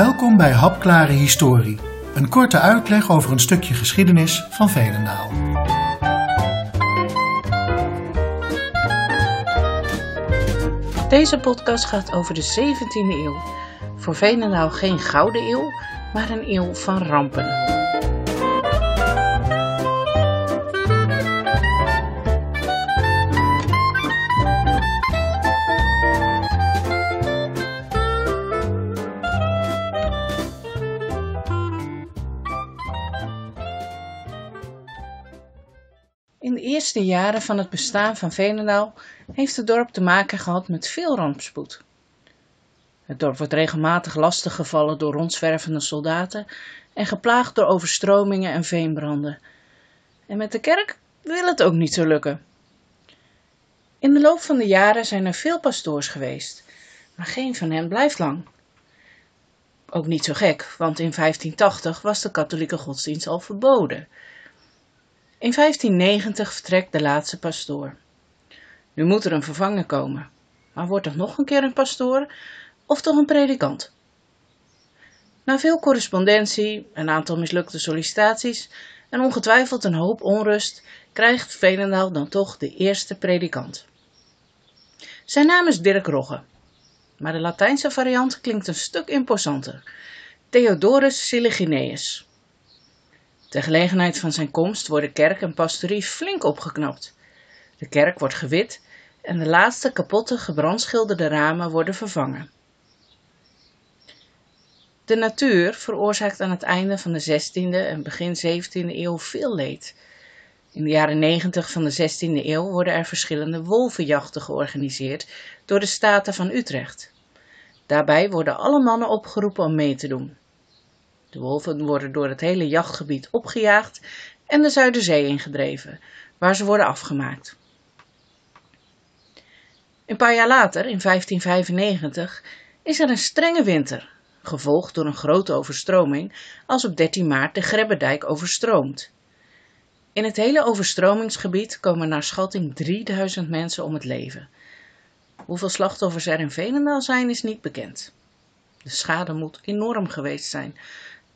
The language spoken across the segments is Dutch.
Welkom bij Hapklare Historie, een korte uitleg over een stukje geschiedenis van Veenendaal. Deze podcast gaat over de 17e eeuw. Voor Veenendaal geen gouden eeuw, maar een eeuw van rampen. Eerste jaren van het bestaan van Veenendaal heeft het dorp te maken gehad met veel rampspoed. Het dorp wordt regelmatig lastiggevallen door rondzwervende soldaten en geplaagd door overstromingen en veenbranden. En met de kerk wil het ook niet zo lukken. In de loop van de jaren zijn er veel pastoors geweest, maar geen van hen blijft lang. Ook niet zo gek, want in 1580 was de katholieke godsdienst al verboden. In 1590 vertrekt de laatste pastoor. Nu moet er een vervanger komen. Maar wordt er nog een keer een pastoor of toch een predikant? Na veel correspondentie, een aantal mislukte sollicitaties en ongetwijfeld een hoop onrust, krijgt Veenendaal dan toch de eerste predikant. Zijn naam is Dirk Rogge, maar de Latijnse variant klinkt een stuk imposanter: Theodorus Siligineus. Ter gelegenheid van zijn komst worden kerk en pastorie flink opgeknapt. De kerk wordt gewit en de laatste kapotte gebrandschilderde ramen worden vervangen. De natuur veroorzaakt aan het einde van de 16e en begin 17e eeuw veel leed. In de jaren 90 van de 16e eeuw worden er verschillende wolvenjachten georganiseerd door de Staten van Utrecht. Daarbij worden alle mannen opgeroepen om mee te doen. De wolven worden door het hele jachtgebied opgejaagd en de Zuiderzee ingedreven, waar ze worden afgemaakt. Een paar jaar later, in 1595, is er een strenge winter, gevolgd door een grote overstroming, als op 13 maart de Grebbedijk overstroomt. In het hele overstromingsgebied komen naar schatting 3000 mensen om het leven. Hoeveel slachtoffers er in Veenendaal zijn, is niet bekend. De schade moet enorm geweest zijn,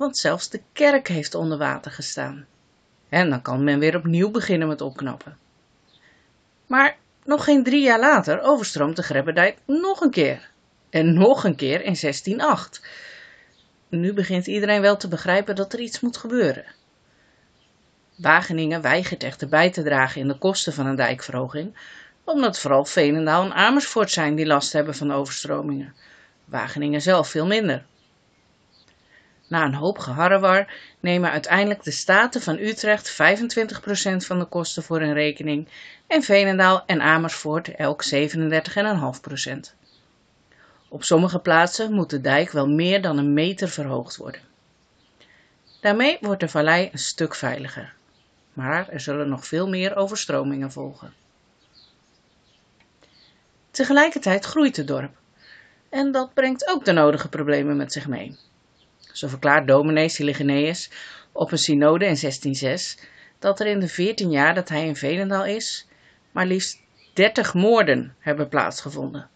want zelfs de kerk heeft onder water gestaan. En dan kan men weer opnieuw beginnen met opknappen. Maar nog geen drie jaar later overstroomt de Grebbedijk nog een keer. En nog een keer in 1608. Nu begint iedereen wel te begrijpen dat er iets moet gebeuren. Wageningen weigert echter bij te dragen in de kosten van een dijkverhoging, omdat vooral Veenendaal en Amersfoort zijn die last hebben van overstromingen. Wageningen zelf veel minder. Na een hoop geharrewar nemen uiteindelijk de Staten van Utrecht 25% van de kosten voor hun rekening en Veenendaal en Amersfoort elk 37,5%. Op sommige plaatsen moet de dijk wel meer dan een meter verhoogd worden. Daarmee wordt de vallei een stuk veiliger, maar er zullen nog veel meer overstromingen volgen. Tegelijkertijd groeit het dorp en dat brengt ook de nodige problemen met zich mee. Zo verklaart dominee Siligeneus op een synode in 1606 dat er in de 14 jaar dat hij in Velendaal is, maar liefst 30 moorden hebben plaatsgevonden.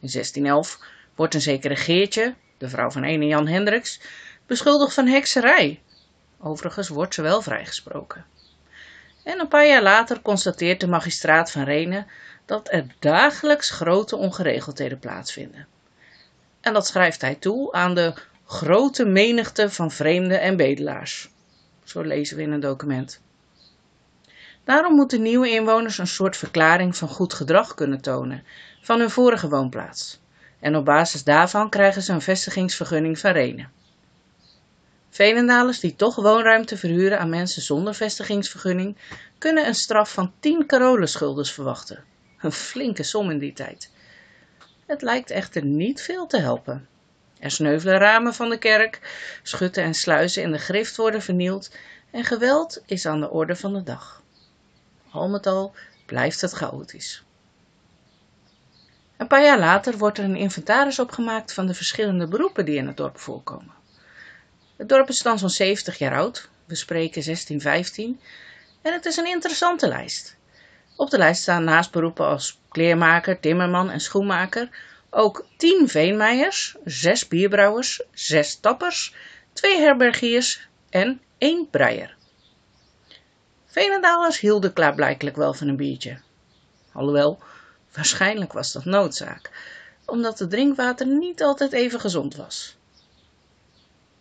In 1611 wordt een zekere Geertje, de vrouw van ene Jan Hendricks, beschuldigd van hekserij. Overigens wordt ze wel vrijgesproken. En een paar jaar later constateert de magistraat van Renen dat er dagelijks grote ongeregeldheden plaatsvinden. En dat schrijft hij toe aan de grote menigte van vreemden en bedelaars. Zo lezen we in een document. Daarom moeten nieuwe inwoners een soort verklaring van goed gedrag kunnen tonen van hun vorige woonplaats. En op basis daarvan krijgen ze een vestigingsvergunning van Renen. Veenendalers die toch woonruimte verhuren aan mensen zonder vestigingsvergunning, kunnen een straf van 10 carolenschulders verwachten. Een flinke som in die tijd. Het lijkt echter niet veel te helpen. Er sneuvelen ramen van de kerk, schutten en sluizen in de grift worden vernield en geweld is aan de orde van de dag. Al met al blijft het chaotisch. Een paar jaar later wordt er een inventaris opgemaakt van de verschillende beroepen die in het dorp voorkomen. Het dorp is dan zo'n 70 jaar oud, we spreken 1615, en het is een interessante lijst. Op de lijst staan naast beroepen als kleermaker, timmerman en schoenmaker Ook tien veenmeijers, zes bierbrouwers, zes tappers, twee herbergiers en één breier. Veenendalers hielden klaarblijkelijk wel van een biertje. Alhoewel, waarschijnlijk was dat noodzaak, omdat het drinkwater niet altijd even gezond was.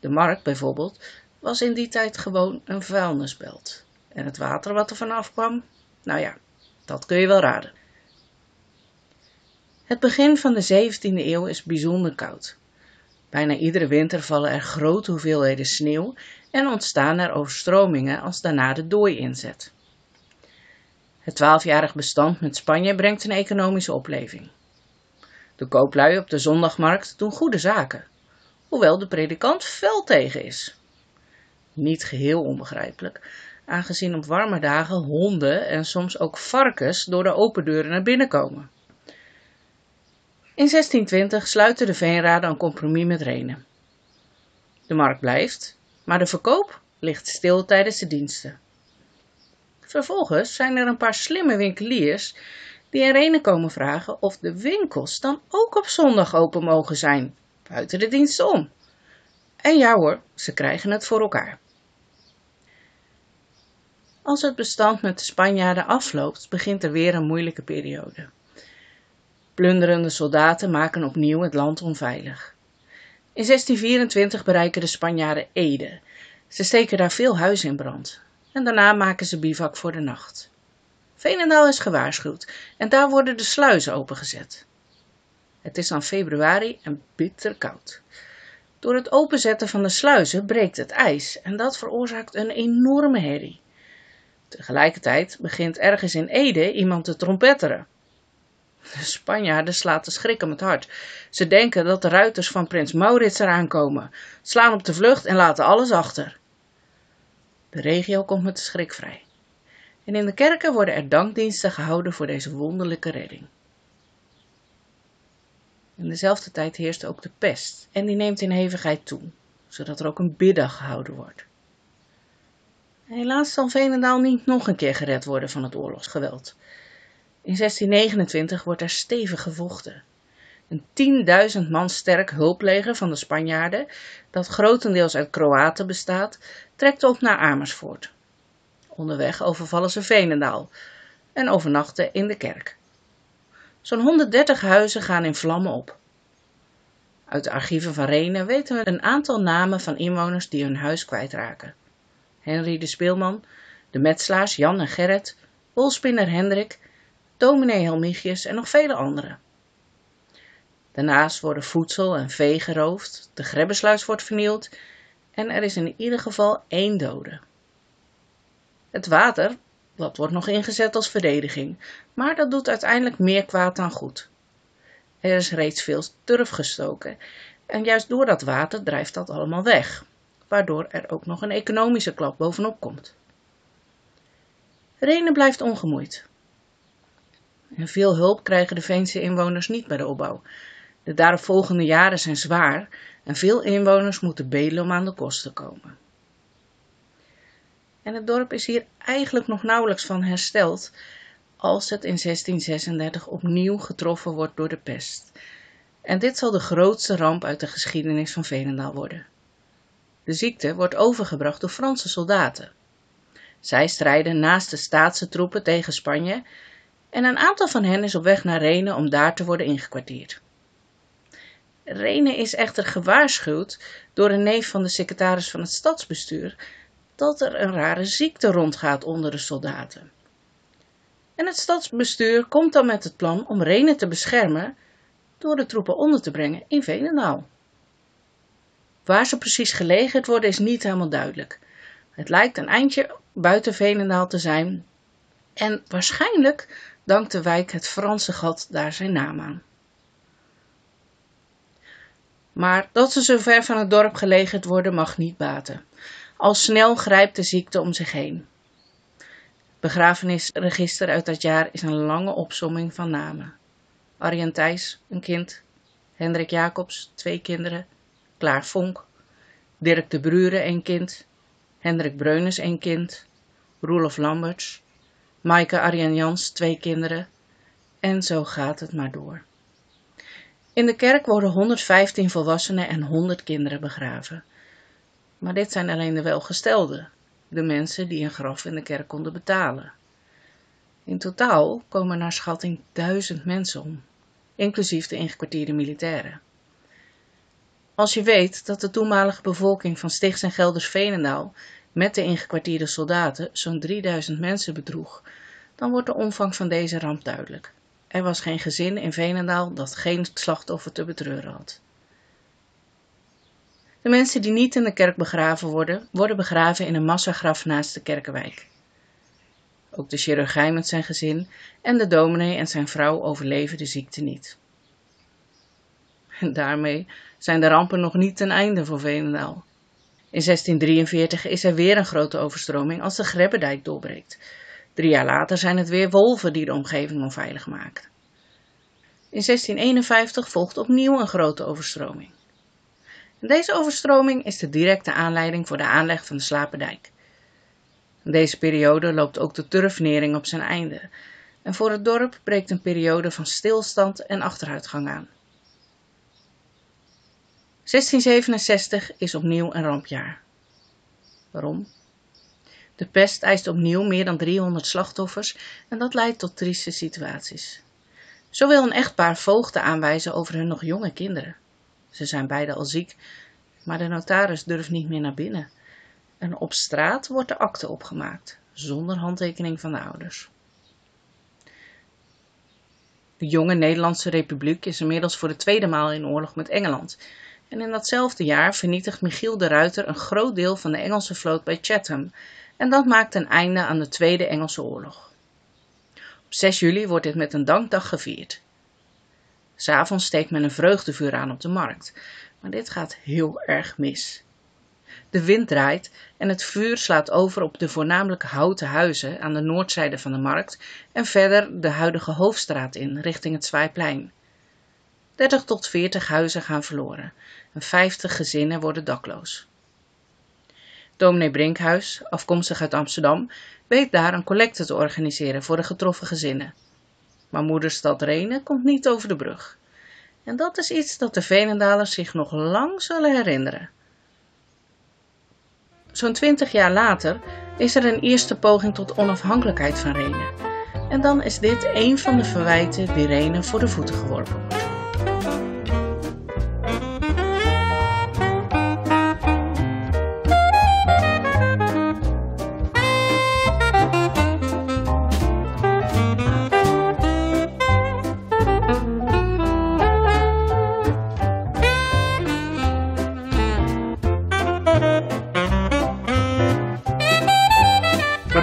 De markt bijvoorbeeld was in die tijd gewoon een vuilnisbelt. En het water wat er vanaf kwam, nou ja, dat kun je wel raden. Het begin van de 17e eeuw is bijzonder koud. Bijna iedere winter vallen er grote hoeveelheden sneeuw en ontstaan er overstromingen als daarna de dooi inzet. Het twaalfjarig bestand met Spanje brengt een economische opleving. De kooplui op de zondagmarkt doen goede zaken, hoewel de predikant fel tegen is. Niet geheel onbegrijpelijk, aangezien op warme dagen honden en soms ook varkens door de open deuren naar binnen komen. In 1620 sluiten de veenraden een compromis met Renen. De markt blijft, maar de verkoop ligt stil tijdens de diensten. Vervolgens zijn er een paar slimme winkeliers die in Renen komen vragen of de winkels dan ook op zondag open mogen zijn, buiten de diensten om. En ja hoor, ze krijgen het voor elkaar. Als het bestand met de Spanjaarden afloopt, begint er weer een moeilijke periode. Plunderende soldaten maken opnieuw het land onveilig. In 1624 bereiken de Spanjaarden Ede. Ze steken daar veel huizen in brand. En daarna maken ze bivak voor de nacht. Veenendaal is gewaarschuwd en daar worden de sluizen opengezet. Het is dan februari en bitter koud. Door het openzetten van de sluizen breekt het ijs en dat veroorzaakt een enorme herrie. Tegelijkertijd begint ergens in Ede iemand te trompetteren. De Spanjaarden slaat de schrik om het hart. Ze denken dat de ruiters van prins Maurits eraan komen, slaan op de vlucht en laten alles achter. De regio komt met de schrik vrij. En in de kerken worden er dankdiensten gehouden voor deze wonderlijke redding. In dezelfde tijd heerst ook de pest en die neemt in hevigheid toe, zodat er ook een biddag gehouden wordt. Helaas zal Veenendaal niet nog een keer gered worden van het oorlogsgeweld. In 1629 wordt er stevig gevochten. Een 10.000 man sterk hulpleger van de Spanjaarden, dat grotendeels uit Kroaten bestaat, trekt op naar Amersfoort. Onderweg overvallen ze Veenendaal en overnachten in de kerk. Zo'n 130 huizen gaan in vlammen op. Uit de archieven van Renen weten we een aantal namen van inwoners die hun huis kwijtraken. Henry de Speelman, de metselaars Jan en Gerrit, wolspinner Hendrik, dominee Helmichius en nog vele anderen. Daarnaast worden voedsel en vee geroofd, de grebbesluis wordt vernield en er is in ieder geval één dode. Het water, dat wordt nog ingezet als verdediging, maar dat doet uiteindelijk meer kwaad dan goed. Er is reeds veel turf gestoken en juist door dat water drijft dat allemaal weg, waardoor er ook nog een economische klap bovenop komt. Renen blijft ongemoeid. En veel hulp krijgen de Veense inwoners niet bij de opbouw. De daaropvolgende jaren zijn zwaar en veel inwoners moeten bedelen om aan de kosten komen. En het dorp is hier eigenlijk nog nauwelijks van hersteld als het in 1636 opnieuw getroffen wordt door de pest. En dit zal de grootste ramp uit de geschiedenis van Veenendaal worden. De ziekte wordt overgebracht door Franse soldaten. Zij strijden naast de staatse troepen tegen Spanje en een aantal van hen is op weg naar Renen om daar te worden ingekwartierd. Renen is echter gewaarschuwd door een neef van de secretaris van het stadsbestuur dat er een rare ziekte rondgaat onder de soldaten. En het stadsbestuur komt dan met het plan om Renen te beschermen door de troepen onder te brengen in Venendaal. Waar ze precies gelegerd worden is niet helemaal duidelijk. Het lijkt een eindje buiten Venendaal te zijn en waarschijnlijk dankt de wijk het Franse gat daar zijn naam aan. Maar dat ze zo ver van het dorp gelegerd worden mag niet baten. Al snel grijpt de ziekte om zich heen. Begrafenisregister uit dat jaar is een lange opsomming van namen. Arjen Thijs, een kind. Hendrik Jacobs, twee kinderen. Klaar Vonk. Dirk de Brure, een kind. Hendrik Breunes, een kind. Roelof Lamberts. Maaike Arjen Jans, twee kinderen. En zo gaat het maar door. In de kerk worden 115 volwassenen en 100 kinderen begraven. Maar dit zijn alleen de welgestelden, de mensen die een graf in de kerk konden betalen. In totaal komen naar schatting duizend mensen om, inclusief de ingekwartierde militairen. Als je weet dat de toenmalige bevolking van Stichts en Gelders-Veenendaal met de ingekwartierde soldaten zo'n 3000 mensen bedroeg, dan wordt de omvang van deze ramp duidelijk. Er was geen gezin in Veenendaal dat geen slachtoffer te betreuren had. De mensen die niet in de kerk begraven worden, worden begraven in een massagraf naast de kerkenwijk. Ook de chirurgijn met zijn gezin en de dominee en zijn vrouw overleven de ziekte niet. En daarmee zijn de rampen nog niet ten einde voor Veenendaal. In 1643 is er weer een grote overstroming als de Grebbedijk doorbreekt. Drie jaar later zijn het weer wolven die de omgeving onveilig maken. In 1651 volgt opnieuw een grote overstroming. deze overstroming is de directe aanleiding voor de aanleg van de Slapendijk. In deze periode loopt ook de turfnering op zijn einde en voor het dorp breekt een periode van stilstand en achteruitgang aan. 1667 is opnieuw een rampjaar. Waarom? De pest eist opnieuw meer dan 300 slachtoffers en dat leidt tot trieste situaties. Zo wil een echtpaar voogden aanwijzen over hun nog jonge kinderen. Ze zijn beide al ziek, maar de notaris durft niet meer naar binnen. En op straat wordt de akte opgemaakt, zonder handtekening van de ouders. De jonge Nederlandse Republiek is inmiddels voor de tweede maal in oorlog met Engeland en in datzelfde jaar vernietigt Michiel de Ruiter een groot deel van de Engelse vloot bij Chatham en dat maakt een einde aan de Tweede Engelse Oorlog. Op 6 juli wordt dit met een dankdag gevierd. S'avonds steekt men een vreugdevuur aan op de markt, maar dit gaat heel erg mis. De wind draait en het vuur slaat over op de voornamelijk houten huizen aan de noordzijde van de markt en verder de huidige hoofdstraat in richting het Zwaaiplein. 30 tot 40 huizen gaan verloren en 50 gezinnen worden dakloos. Dominee Brinkhuis, afkomstig uit Amsterdam, weet daar een collecte te organiseren voor de getroffen gezinnen. Maar moederstad Renen komt niet over de brug. En dat is iets dat de Venendalers zich nog lang zullen herinneren. Zo'n twintig jaar later is er een eerste poging tot onafhankelijkheid van Renen. En dan is dit een van de verwijten die Renen voor de voeten geworpen